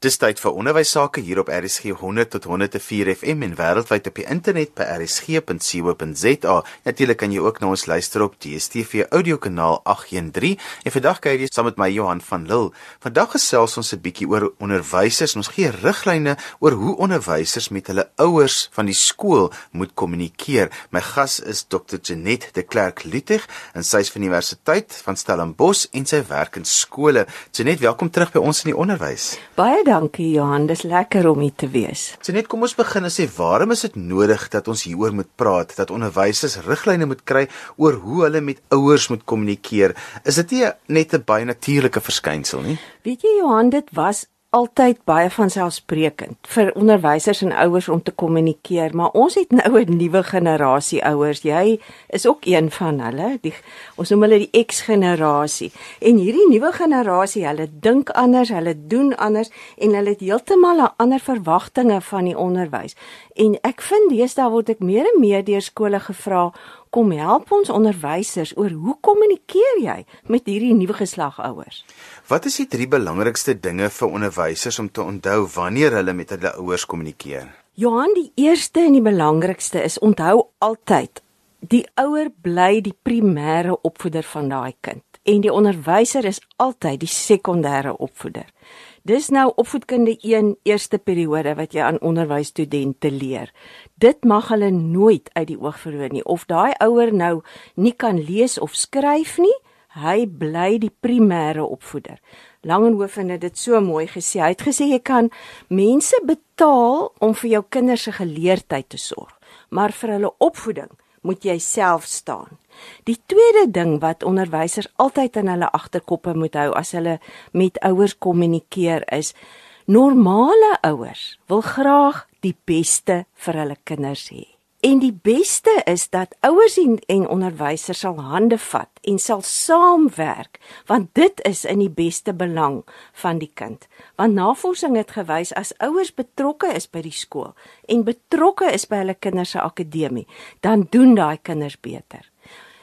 Dis tyd vir onderwys sake hier op RSG 100 tot 104 FM en wêreldwyd op die internet by rsg.co.za. Natuurlik kan jy ook na ons luister op DStv audiokanaal 813. En vandag kyk jy saam met my Johan van Lille. Vandag gesels ons 'n bietjie oor onderwysers. Ons gee riglyne oor hoe onderwysers met hulle ouers van die skool moet kommunikeer. My gas is Dr. Janet de Klerk Lüttig en sy is van die Universiteit van Stellenbosch en sy werk in skole. Janet, welkom terug by ons in die onderwys. Baie dankie Johan, dis lekker om hier te wees. So net kom ons begin en sê waarom is dit nodig dat ons hieroor moet praat, dat onderwysers riglyne moet kry oor hoe hulle met ouers moet kommunikeer? Is dit nie net 'n baie natuurlike verskynsel nie? Weet jy Johan, dit was altyd baie van selfsprekend vir onderwysers en ouers om te kommunikeer, maar ons het nou 'n nuwe generasie ouers. Jy is ook een van hulle. Die ons noem hulle die X-generasie. En hierdie nuwe generasie, hulle dink anders, hulle doen anders en hulle het heeltemal 'n ander verwagtinge van die onderwys. En ek vind deesdae word ek meer en meer deur skole gevra kom help ons onderwysers oor hoe kommunikeer jy met hierdie nuwe geslag ouers? Wat is die drie belangrikste dinge vir onderwysers om te onthou wanneer hulle met hulle ouers kommunikeer? Johan, die eerste en die belangrikste is onthou altyd die ouer bly die primêre opvoeder van daai kind en die onderwyser is altyd die sekondêre opvoeder. Dis nou opvoedkunde 1 eerste periode wat jy aan onderwysstudente leer. Dit mag hulle nooit uit die oog verloor nie of daai ouer nou nie kan lees of skryf nie, hy bly die primêre opvoeder. Langenhoven het dit so mooi gesê. Hy het gesê jy kan mense betaal om vir jou kinders se geleerdheid te sorg, maar vir hulle opvoeding moet jy self staan. Die tweede ding wat onderwysers altyd in hulle agterkoppe moet hou as hulle met ouers kommunikeer is normale ouers wil graag die beste vir hulle kinders hê. En die beste is dat ouers en, en onderwysers sal hande vat en sal saamwerk want dit is in die beste belang van die kind. Want navorsing het gewys as ouers betrokke is by die skool en betrokke is by hulle kinders se akademie, dan doen daai kinders beter.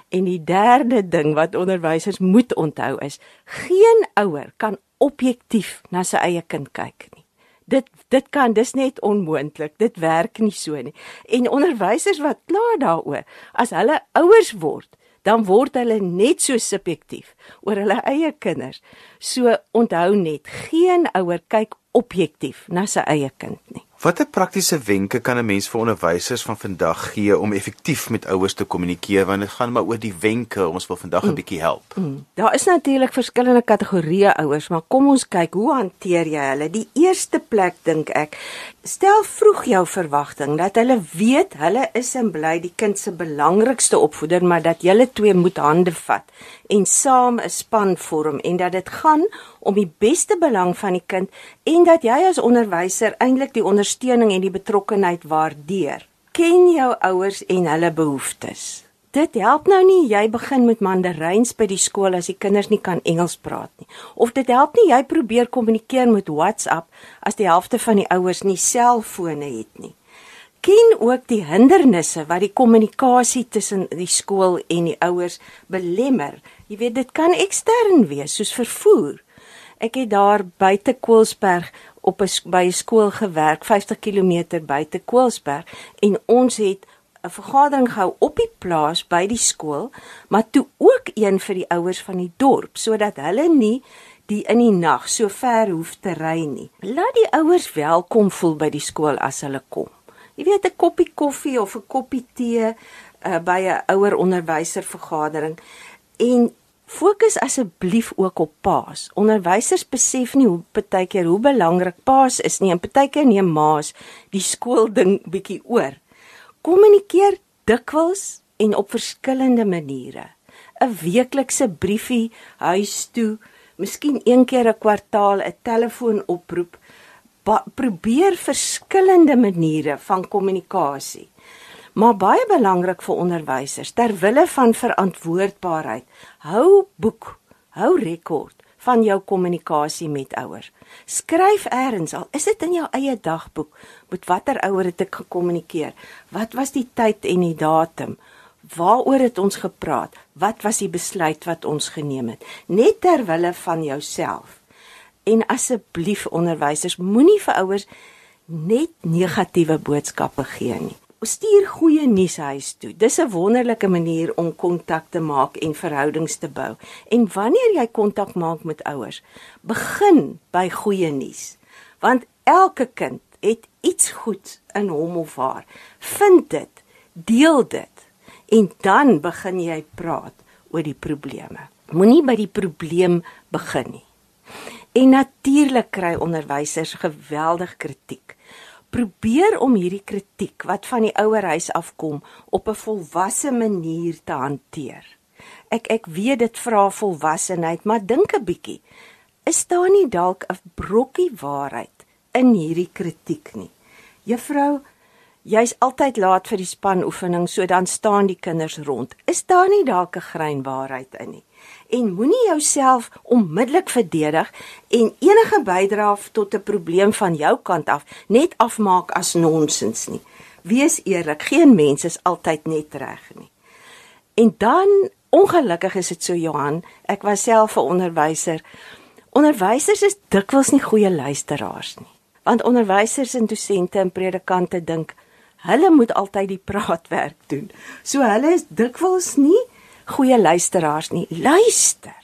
En die derde ding wat onderwysers moet onthou is geen ouer kan objektief na sy eie kind kyk nie dit dit kan dis net onmoontlik. Dit werk nie so nie. En onderwysers wat klaar daaroor, as hulle ouers word, dan word hulle net so subjektief oor hulle eie kinders. So onthou net, geen ouer kyk objektief na sy eie kind nie. Watter praktiese wenke kan 'n mens vir onderwysers van vandag gee om effektief met ouers te kommunikeer want dit gaan maar oor die wenke ons wil vandag 'n mm. bietjie help. Mm. Daar is natuurlik verskillende kategorieë ouers, maar kom ons kyk hoe hanteer jy hulle? Die eerste plek dink ek, stel vroeg jou verwagting dat hulle weet hulle is en bly die kind se belangrikste opvoeder, maar dat julle twee moet hande vat en saam 'n span vorm en dat dit gaan om die beste belang van die kind en dat jy as onderwyser eintlik die ondersteuning en die betrokkenheid waardeer. Ken jou ouers en hulle behoeftes. Dit help nou nie jy begin met mandaryns by die skool as die kinders nie kan Engels praat nie. Of dit help nie jy probeer kommunikeer met WhatsApp as die helfte van die ouers nie selfone het nie ken ook die hindernisse wat die kommunikasie tussen die skool en die ouers belemmer. Jy weet dit kan ekstern wees soos vervoer. Ek het daar buite Koelsberg op 'n by 'n skool gewerk 50 km buite Koelsberg en ons het 'n vergadering gehou op die plaas by die skool, maar toe ook een vir die ouers van die dorp sodat hulle nie die in die nag so ver hoef te ry nie. Laat die ouers welkom voel by die skool as hulle kom jy weet 'n koppie koffie of 'n koppie tee uh, by 'n ouer onderwyser vergadering en fokus asseblief ook op paas. Onderwysers besef nie hoe baie keer hoe belangrik paas is nie en baie keer neem maas die skool ding bietjie oor. Kommunikeer dikwels en op verskillende maniere. 'n Weeklikse briefie huis toe, miskien een keer 'n kwartaal 'n telefoonoproep probeer verskillende maniere van kommunikasie. Maar baie belangrik vir onderwysers ter wille van verantwoordbaarheid, hou boek, hou rekord van jou kommunikasie met ouers. Skryf eers al is dit in jou eie dagboek met watter ouer het ek gekommunikeer? Wat was die tyd en die datum? Waaroor het ons gepraat? Wat was die besluit wat ons geneem het? Net ter wille van jouself En asseblief onderwysers, moenie vir ouers net negatiewe boodskappe gee nie. Stuur goeie nuus huis toe. Dis 'n wonderlike manier om kontak te maak en verhoudings te bou. En wanneer jy kontak maak met ouers, begin by goeie nuus. Want elke kind het iets goed in hom of haar. Vind dit, deel dit en dan begin jy praat oor die probleme. Moenie by die probleem begin nie. En natuurlik kry onderwysers geweldig kritiek. Probeer om hierdie kritiek wat van die ouerhuis afkom op 'n volwasse manier te hanteer. Ek ek weet dit vra volwassenheid, maar dink 'n bietjie. Is daar nie dalk 'n brokkie waarheid in hierdie kritiek nie? Juffrou, jy's altyd laat vir die spanoefening, so dan staan die kinders rond. Is daar nie dalk 'n grein waarheid in nie? En moenie jouself onmiddellik verdedig en enige bydrae tot 'n probleem van jou kant af net afmaak as nonsens nie. Wees eerlik, geen mens is altyd net reg nie. En dan ongelukkig is dit so Johan, ek was self 'n onderwyser. Onderwysers is dikwels nie goeie luisteraars nie. Want onderwysers en dosente en predikante dink hulle moet altyd die praatwerk doen. So hulle is dikwels nie goeie luisteraars nie. Luister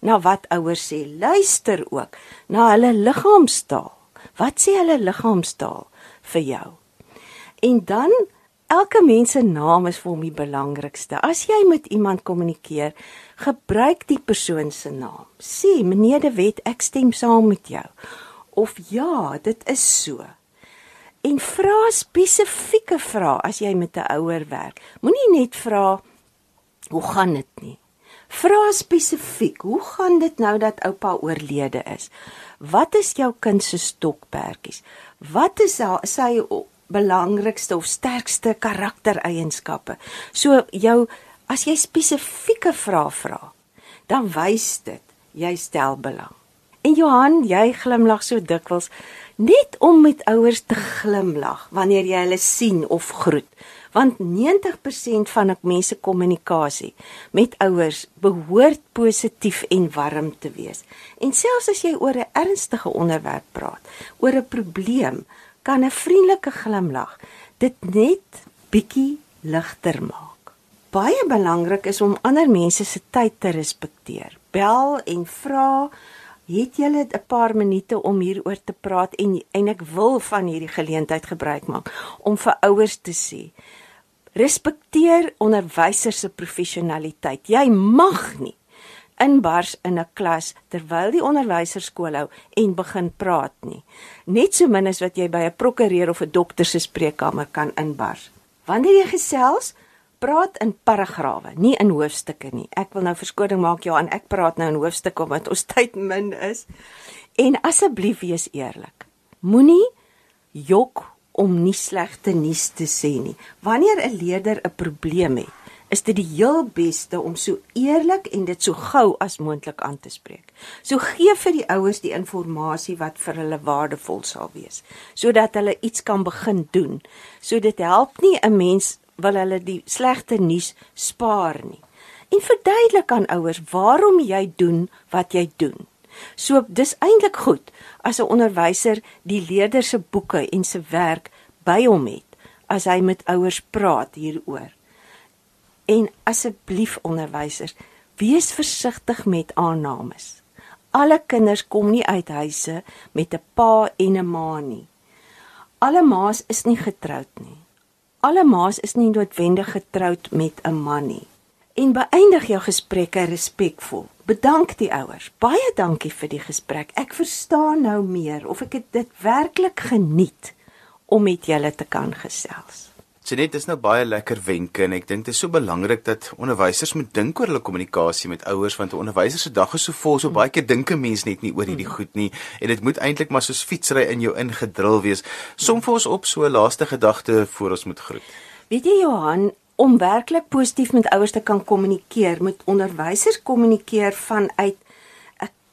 na wat ouers sê. Luister ook na hulle liggaamstaal. Wat sê hulle liggaamstaal vir jou? En dan elke mens se naam is vir hom die belangrikste. As jy met iemand kommunikeer, gebruik die persoon se naam. Sê, meneer De Wet, ek stem saam met jou. Of ja, dit is so. En vra spesifieke vrae as jy met 'n ouer werk. Moenie net vra Hoe gaan dit nie? Vra spesifiek, hoe gaan dit nou dat oupa oorlede is? Wat is jou kind se stokperdjies? Wat is sy belangrikste of sterkste karaktereienskappe? So jou as jy spesifieke vrae vra, dan wys dit jy stel belang. En Johan, jy glimlag so dikwels net om met ouers te glimlag wanneer jy hulle sien of groet want 90% van ek mense kommunikasie met ouers behoort positief en warm te wees. En selfs as jy oor 'n ernstige onderwerp praat, oor 'n probleem, kan 'n vriendelike glimlag dit net bietjie ligter maak. Baie belangrik is om ander mense se tyd te respekteer. Bel en vra Het jy 'n paar minute om hieroor te praat en en ek wil van hierdie geleentheid gebruik maak om vir ouers te sê Respekteer onderwysers se professionaliteit. Jy mag nie inbars in 'n klas terwyl die onderwyser skool hou en begin praat nie. Net so min as wat jy by 'n prokureur of 'n dokter se spreekkamer kan inbars. Wanneer jy gesels, praat in paragrawe, nie in hoofstukke nie. Ek wil nou verskoning maak jou aan ek praat nou in hoofstukke omdat ons tyd min is. En asseblief wees eerlik. Moenie jok om nie slegte nuus te sê nie. Wanneer 'n leerder 'n probleem het, is dit die heel beste om so eerlik en dit so gou as moontlik aan te spreek. So gee vir die ouers die inligting wat vir hulle waardevol sal wees, sodat hulle iets kan begin doen. So dit help nie 'n mens wil hulle die slegte nuus spaar nie. En verduidelik aan ouers waarom jy doen wat jy doen. So dis eintlik goed as 'n onderwyser die leerder se boeke en se werk by hom het as hy met ouers praat hieroor. En asseblief onderwysers, wees versigtig met aannames. Alle kinders kom nie uit huise met 'n pa en 'n ma nie. Alle ma's is nie getroud nie. Alle ma's is nie noodwendig getroud met 'n man nie en beëindig jou gesprekke respekvol. Bedank die ouers. Baie dankie vir die gesprek. Ek verstaan nou meer of ek dit werklik geniet om met julle te kan gesels. Jenet, dis nou baie lekker wenke en ek dink dit is so belangrik dat onderwysers moet dink oor hulle kommunikasie met ouers want 'n onderwyser se dag is so vol, so baie keer dink 'n mens net nie oor hierdie goed nie en dit moet eintlik maar soos fietsry in jou ingedrul wees. Som vir ons op so 'n laaste gedagte voor ons moet groet. Weet jy Johan, om werklik positief met ouers te kan kommunikeer, moet onderwysers kommunikeer vanuit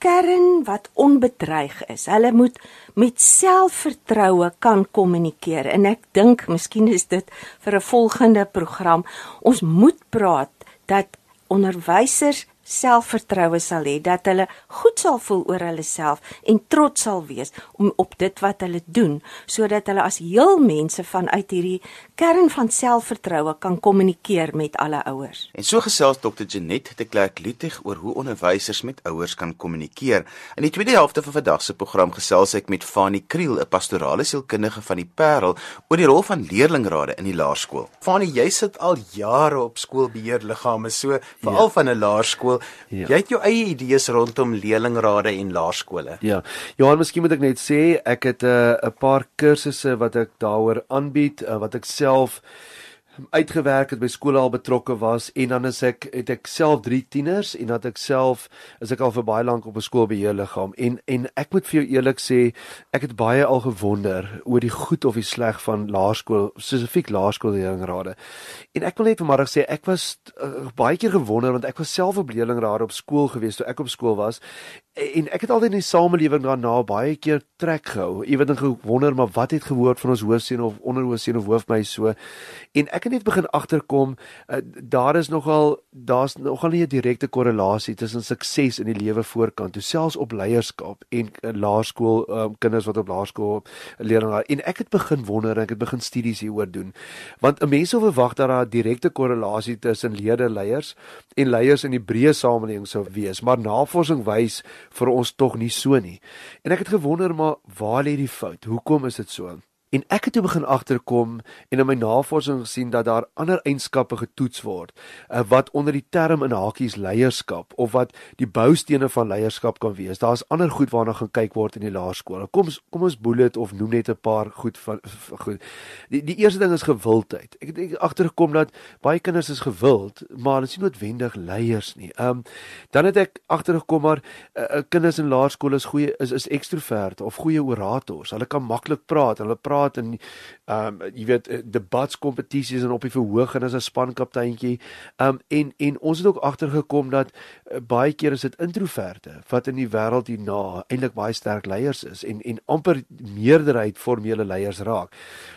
kern wat onbedreig is. Hulle moet met selfvertroue kan kommunikeer en ek dink miskien is dit vir 'n volgende program ons moet praat dat onderwysers selfvertroue sal hê, dat hulle goed sal voel oor hulle self en trots sal wees om op dit wat hulle doen, sodat hulle as heel mense vanuit hierdie kern van selfvertroue kan kommunikeer met alle ouers. En so gesels Dr. Janet de Klerk Lutig oor hoe onderwysers met ouers kan kommunikeer. In die tweede helfte van vandag se program gesels ek met Fanie Kriel, 'n pastorale sielkundige van die Parel, oor die rol van leerlingrade in die laerskool. Fanie, jy sit al jare op skoolbeheerliggame, so veral ja. van 'n laerskool. Ja. Jy het jou eie idees rondom leerlingrade en laerskole. Ja. Johan, miskien moet ek net sê ek het 'n uh, 'n paar kursusse wat ek daaroor aanbied, uh, wat ek self uitgewerk het by skole al betrokke was en dan is ek het ek self 3 tieners en dat ek self is ek al vir baie lank op 'n skoolbeheerliggaam en en ek moet vir jou eerlik sê ek het baie al gewonder oor die goed of die sleg van laerskool spesifiek laerskoolleerlingrade en ek wil net vanmiddag sê ek was uh, baie keer gewonder want ek was self op leerlingrade op skool gewees toe ek op skool was en ek het altyd in die samelewing daarna baie keer trek gehou. Jy weet dan gewonder maar wat het gehoor van ons hoofseun of onderhoofseun of hoofmeisie so. En ek het net begin agterkom uh, daar is nogal daar's nogal nie 'n direkte korrelasie tussen sukses in die lewe voorkant, toe selfs op leierskap en uh, laerskool um, kinders wat op laerskool leer en ek het begin wonder en ek het begin studies hieroor doen. Want 'n mens sou verwag dat daar 'n direkte korrelasie tussen leerleiers en leiers in die breë samelewing sou wees, maar navorsing wys vir ons tog nie so nie. En ek het gewonder maar waar lê die fout? Hoekom is dit so? En ek het toe begin agterkom en in my navorsing gesien dat daar ander eienskappe getoets word uh, wat onder die term in hakies leierskap of wat die boustene van leierskap kan wees. Daar's ander goed waarna gaan kyk word in die laerskool. Kom kom ons dit of noem net 'n paar goed van goed. Die die eerste ding is gewildheid. Ek het agtergekom dat baie kinders is gewild, maar hulle is nie noodwendig leiers nie. Ehm um, dan het ek agtergekom maar uh, kinders in laerskole is goeie is is ekstrovert of goeie orators. Hulle kan maklik praat. Hulle praat praat en ehm um, jy weet eh, debatskompetisies en op die verhoog en as 'n spankapteintjie. Ehm um, en en ons het ook agtergekom dat uh, baie keer is dit introverte wat in die wêreld hierna eintlik baie sterk leiers is en en amper meerderheid formele leiers raak.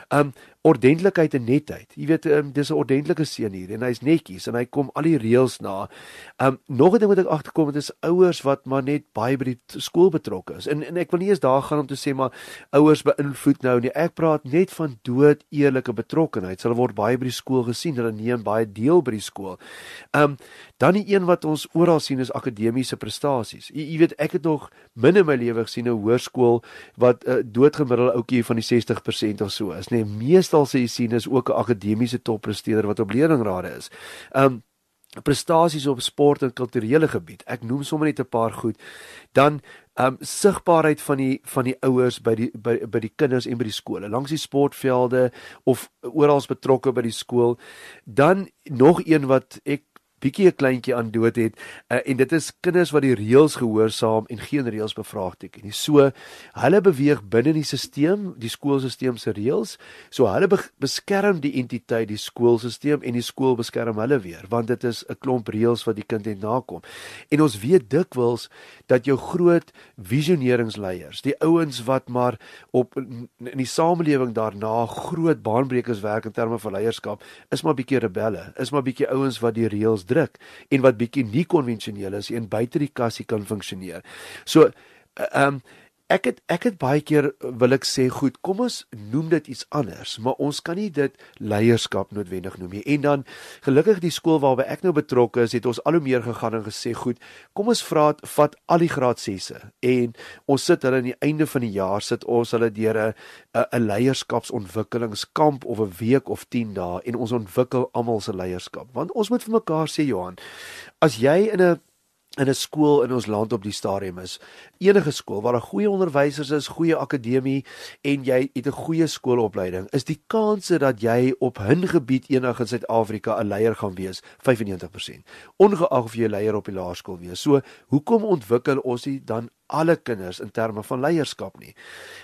Um ordentlikheid en netheid. Jy weet, um, dis 'n ordentlike seun hier en hy's netjies en hy kom al die reëls na. Um nog 'n ding wat ek agterkom het is ouers wat maar net baie by die skool betrokke is. En en ek wil nie eens daar gaan om te sê maar ouers beïnvloed nou nie. Ek praat net van dood eerlike betrokkenheid. Hulle word baie by die skool gesien. Hulle neem baie deel by die skool. Um dan die een wat ons oral sien is akademiese prestasies. Jy, jy weet, ek het nog min in my lewe gesien 'n hoërskool wat 'n uh, doodgemiddelde ouetjie van die 60% of so is, nee nê, meestal sê jy sien is ook 'n akademiese toppresteerder wat op leerlingrade is. Um prestasies op sport en kulturele gebied. Ek noem sommer net 'n paar goed. Dan um sigbaarheid van die van die ouers by die by by die kinders en by die skole, langs die sportvelde of oral betrokke by die skool. Dan nog een wat ek bietjie 'n kleintjie aan dood het uh, en dit is kinders wat die reëls gehoorsaam en geen reëls bevraagteken nie. So hulle beweeg binne die stelsel, die skoolstelsel se reëls. So hulle be beskerm die entiteit, die skoolstelsel en die skool beskerm hulle weer want dit is 'n klomp reëls wat die kind het nakom. En ons weet dikwels dat jou groot visioneringsleiers, die ouens wat maar op in die samelewing daarna groot baanbrekers werk in terme van leierskap, is maar bietjie rebelle, is maar bietjie ouens wat die reëls druk en wat bietjie nie konvensioneel is en buite die kassie kan funksioneer. So ehm um, ek het ek het baie keer wil ek sê goed, kom ons noem dit iets anders, maar ons kan nie dit leierskap noodwendig noem nie. En dan gelukkig die skool waarby ek nou betrokke is, het ons al hoe meer gegaan en gesê goed, kom ons vra vat al die graad 6e en ons sit hulle aan die einde van die jaar sit ons hulle deur 'n 'n leierskapsontwikkelingskamp of 'n week of 10 dae en ons ontwikkel almal se leierskap. Want ons moet vir mekaar sê Johan, as jy in 'n in 'n skool in ons land op die stadium is. Enige skool waar daar goeie onderwysers is, goeie akademie en jy het 'n goeie skoolopleiding, is die kanse dat jy op 'n gebied enig in Suid-Afrika 'n leier gaan wees 95%. Ongeag of jy 'n leier op die laerskool wees. So, hoekom ontwikkel ons nie dan alle kinders in terme van leierskap nie.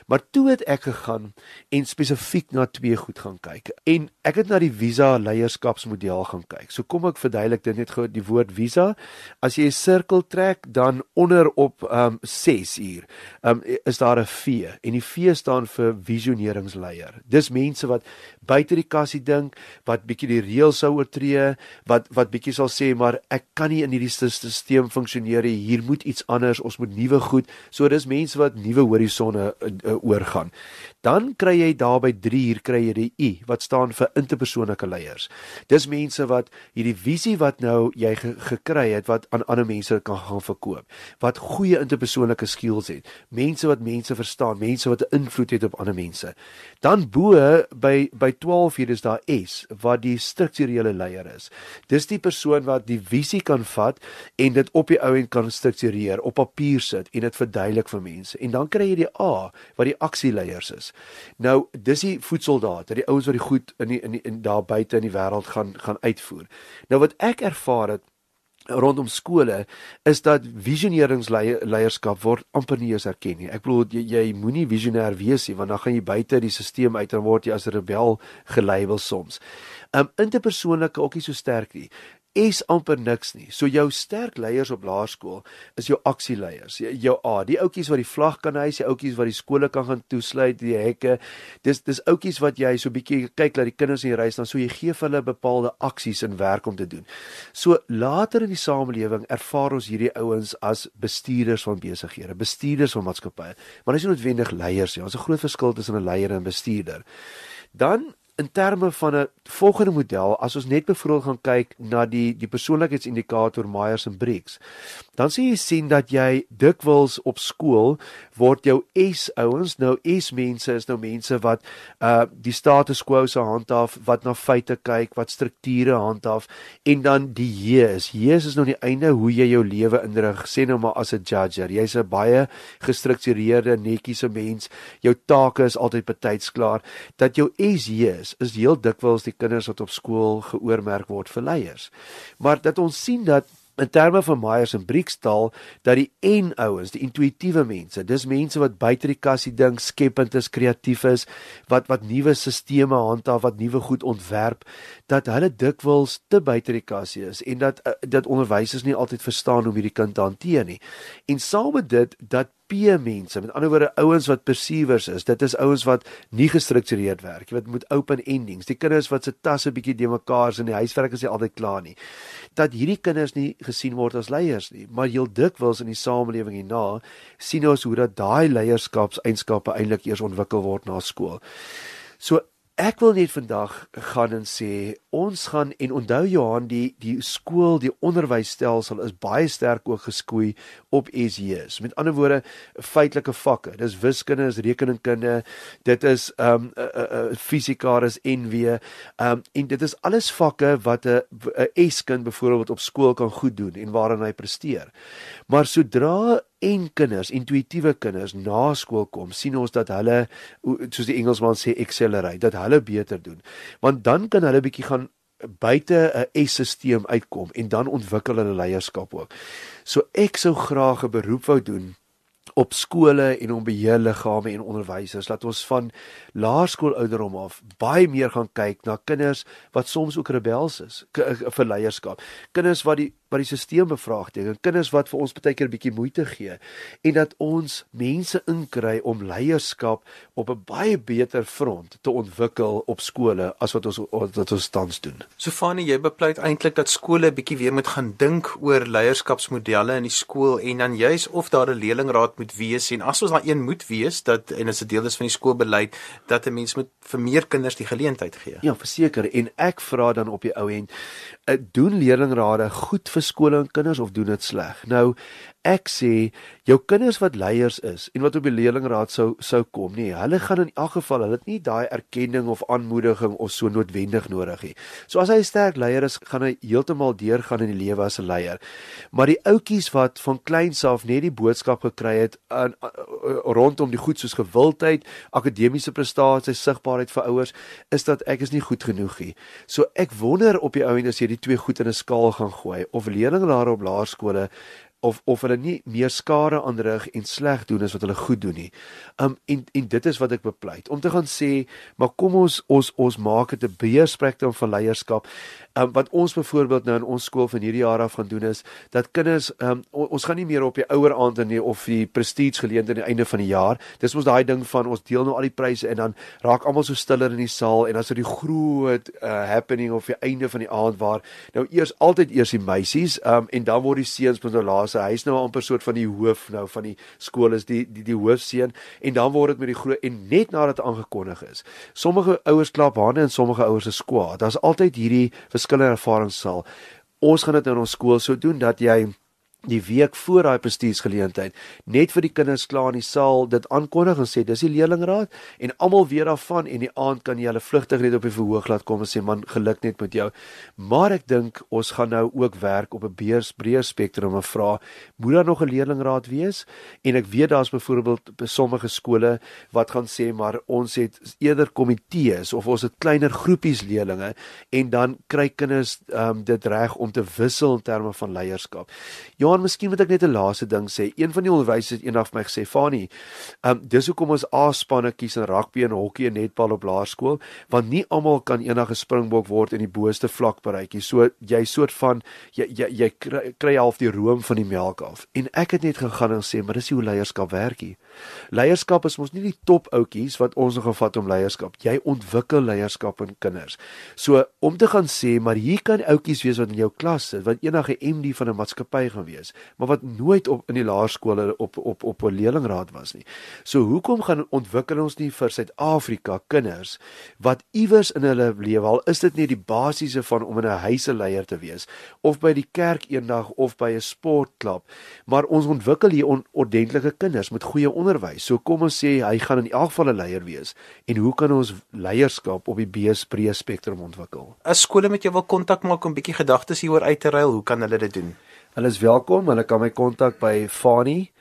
Maar toe het ek gegaan en spesifiek na twee goed gaan kyk. En ek het na die Visa leierskapsmodel gaan kyk. So kom ek verduidelik dit net gou die woord Visa. As jy 'n sirkel trek, dan onder op ehm um, 6 uur, ehm um, is daar 'n V en die V staan vir visioneringsleier. Dis mense wat buite die kassie dink, wat bietjie die reëls sou oortree, wat wat bietjie sal sê maar ek kan nie in hierdie stelsel funksioneer nie. Hier moet iets anders, ons moet nuwe. So dis mense wat nuwe horisonne uh, uh, oorgaan. Dan kry jy daar by 3 hier kry jy die U wat staan vir interpersoonlike leiers. Dis mense wat hierdie visie wat nou jy ge gekry het wat aan ander mense kan gaan verkoop. Wat goeie interpersoonlike skills het. Mense wat mense verstaan, mense wat 'n invloed het op ander mense. Dan bo by by 12 hier is daar S wat die strukturele leier is. Dis die persoon wat die visie kan vat en dit op die ou end kan struktureer, op papier sit en dit verduidelik vir mense. En dan kry jy die A wat die aksieleiers is. Nou dis die voetsoldate, die ouens wat die goed in die, in, die, in daar buite in die wêreld gaan gaan uitvoer. Nou wat ek ervaar het rondom skole is dat visioneringsleierskap word amper nie eens erken nie. Ek bedoel jy, jy moenie visionêr wees nie want dan gaan jy buite die stelsel uit en word jy as 'n rebel gelabel soms. Um interpersoonlike ook nie so sterk nie is amper niks nie. So jou sterk leiers op laerskool is jou aksieleiers. Jou A, die ouetjies wat die vlag kan hys, die ouetjies wat die skole kan gaan toesluit, die hekke. Dis dis ouetjies wat jy so bietjie kyk dat die kinders in die reis dan so jy gee hulle bepaalde aksies en werk om te doen. So later in die samelewing ervaar ons hierdie ouens as bestuurders van besighede, bestuurders van maatskappye. Maar dis nie noodwendig leiers nie. Ons 'n groot verskil tussen 'n leier en 'n bestuurder. Dan in terme van 'n volgende model as ons net bevoorbeeld gaan kyk na die die persoonlikheidsindikator Myers en Briggs dan sien jy sien dat jy dikwels op skool word jou S ouens nou S mense is nou mense wat uh die status quo se handhaaf wat na feite kyk wat strukture handhaaf en dan die J is J is nou die einde hoe jy jou lewe inrig. Sê nou maar as 'n judger jy's 'n baie gestruktureerde netjiese mens. Jou take is altyd betyds klaar. Dat jou S J is, is heel dikwels die kinders wat op skool geoormerk word vir leiers. Maar dat ons sien dat in terme van Myers en Briekstaal dat die en ouens, die intuïtiewe mense, dis mense wat buite die kassie dink, skepend is, kreatief is, wat wat nuwe stelsels handhaaf, wat nuwe goed ontwerp, dat hulle dikwels te buite die kassie is en dat uh, dat onderwysers nie altyd verstaan hoe om hierdie kind te hanteer nie. En saam met dit dat P-mense, met ander woorde ouens wat perceivers is. Dit is ouens wat nie gestruktureerd werk nie, wat moet open endings. Die kinders wat se tasse bietjie de mekaar is en die huiswerk is nie altyd klaar nie. Dat hierdie kinders nie gesien word as leiers nie, maar heel dikwels in die samelewing hierna sien ons hoe dat daai leierskapseienskappe eintlik eers ontwikkel word na skool. So Ek wil net vandag gaan en sê ons gaan en onthou Johan die die skool die onderwysstelsel is baie sterk ook geskoei op SJ's. Met ander woorde feitelike vakke. Dis wiskunde, is rekeningkunde, dit is ehm um, uh, uh, uh, fisika, is NW. Ehm um, en dit is alles vakke wat 'n 'n S-kind byvoorbeeld op skool kan goed doen en waarin hy presteer. Maar sodra en kinders, intuïtiewe kinders na skool kom, sien ons dat hulle soos die Engelsman sê accelerate, dat hulle beter doen. Want dan kan hulle bietjie gaan buite 'n S-stelsel uitkom en dan ontwikkel hulle leierskap ook. So ek sou graag 'n beroep wou doen op skole en om beheerliggame en onderwysers laat ons van laerskool ouderdom af baie meer gaan kyk na kinders wat soms ook rebels is vir leierskap. Kinders wat die wat die stelsel bevraagteken, kinders wat vir ons baie keer 'n bietjie moeite gee en dat ons mense inkry om leierskap op 'n baie beter front te ontwikkel op skole as wat ons wat ons tans doen. Sofanie, jy bepleit eintlik dat skole 'n bietjie weer moet gaan dink oor leierskapsmodelle in die skool en dan juis of daar 'n leerlingraad moet wees en as ons daar een moet wees dat en as 'n deel is van die skoolbeleid dat 'n mens moet vir meer kinders die geleentheid gee. Ja, verseker en ek vra dan op die ou end, eh, doen leerlingrade goed vir skole en kinders of doen dit sleg? Nou, ek sê jou kinders wat leiers is en wat op die leerlingraad sou sou kom nie hulle gaan in elk geval hulle het nie daai erkenning of aanmoediging of so noodwendig nodig nie. So as hy 'n sterk leier is gaan hy heeltemal deurgaan in die lewe as 'n leier. Maar die ouetjies wat van kleins af net die boodskap gekry het aan rondom die goed soos gewildheid akademiese prestasies sigbaarheid vir ouers is dat ek is nie goed genoeg nie. So ek wonder op die ou en as jy die twee goed in 'n skaal gaan gooi of leerlinge daar op laerskole of of hulle nie meer skade aanrig en sleg doen as wat hulle goed doen nie. Um en en dit is wat ek bepleit om te gaan sê, maar kom ons ons ons maak dit 'n breër spektrum van leierskap. Um wat ons byvoorbeeld nou in ons skool van hierdie jaar af gaan doen is dat kinders um ons gaan nie meer op die ouer aand nie of die prestige geleentheid aan die einde van die jaar. Dis mos daai ding van ons deel nou al die pryse en dan raak almal so stiller in die saal en dan is dit die groot uh, happening of die einde van die aand waar nou eers altyd eers die meisies um en dan word die seuns moet nou laaste. Hy's nou amper soort van die hoof nou van die skool is die die die hoofseun en dan word dit met die groot en net nadat aangekondig is. Sommige ouers klap hande en sommige ouers is kwaad. Daar's altyd hierdie verskillende ervarings sal. Ons gaan dit in ons skool so doen dat jy die week voor daai bestuursgeleentheid net vir die kinders klaar in die saal dit aankondig en sê dis die leerlingraad en almal weet daarvan en die aand kan jy hulle vlugtig net op die verhoog laat kom en sê man geluk net met jou. Maar ek dink ons gaan nou ook werk op 'n breër spektrum en vra moet daar nog 'n leerlingraad wees? En ek weet daar's byvoorbeeld by sommige skole wat gaan sê maar ons het eerder komitees of ons het kleiner groepies leerlinge en dan kry kinders um, dit reg om te wissel in terme van leierskap. Ja Johan, miskien moet ek net 'n laaste ding sê. Een van die onderwysers het eendag vir my gesê, "Fani, um dis hoekom ons A-spanne kies in rugby en hokkie en netbal op laerskool, want nie almal kan eendag 'n springbok word in die boonste vlak bereik nie. So jy soort van jy jy, jy kry, kry half die room van die melk af." En ek het net gegaan en sê, "Maar dis hoe leierskap werk hier." Leierskap is mos nie die top outjies wat ons nog gevat om leierskap. Jy ontwikkel leierskap in kinders. So om te gaan sê, maar hier kan outjies wees wat in jou klas sit, wat enige MD van 'n maatskappy gaan wees, maar wat nooit op in die laerskole op op op 'n leerlingraad was nie. So hoekom gaan ontwikkel ons nie vir Suid-Afrika kinders wat iewers in hulle lewe al is dit nie die basiese van om in 'n huise leier te wees of by die kerk eendag of by 'n sportklub, maar ons ontwikkel hier on, ordentlike kinders met goeie onderwys. So kom ons sê hy gaan in elk geval 'n leier wees. En hoe kan ons leierskap op die breë spektrum ontwikkel? As skole met jou wil kontak maak om bietjie gedagtes hieroor uit te ruil, hoe kan hulle dit doen? Hulle is welkom. Hulle kan my kontak by Fani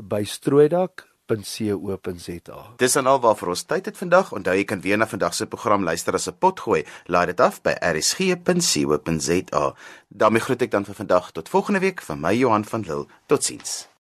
by strooidak.co.za. Dis dan al waarvoor ons tyd het vandag. Onthou jy kan weer na vandag se program luister as 'n potgooi. Laai dit af by rsg.co.za. daarmee groet ek dan vir vandag tot volgende week van my Johan van Lille. Totsiens.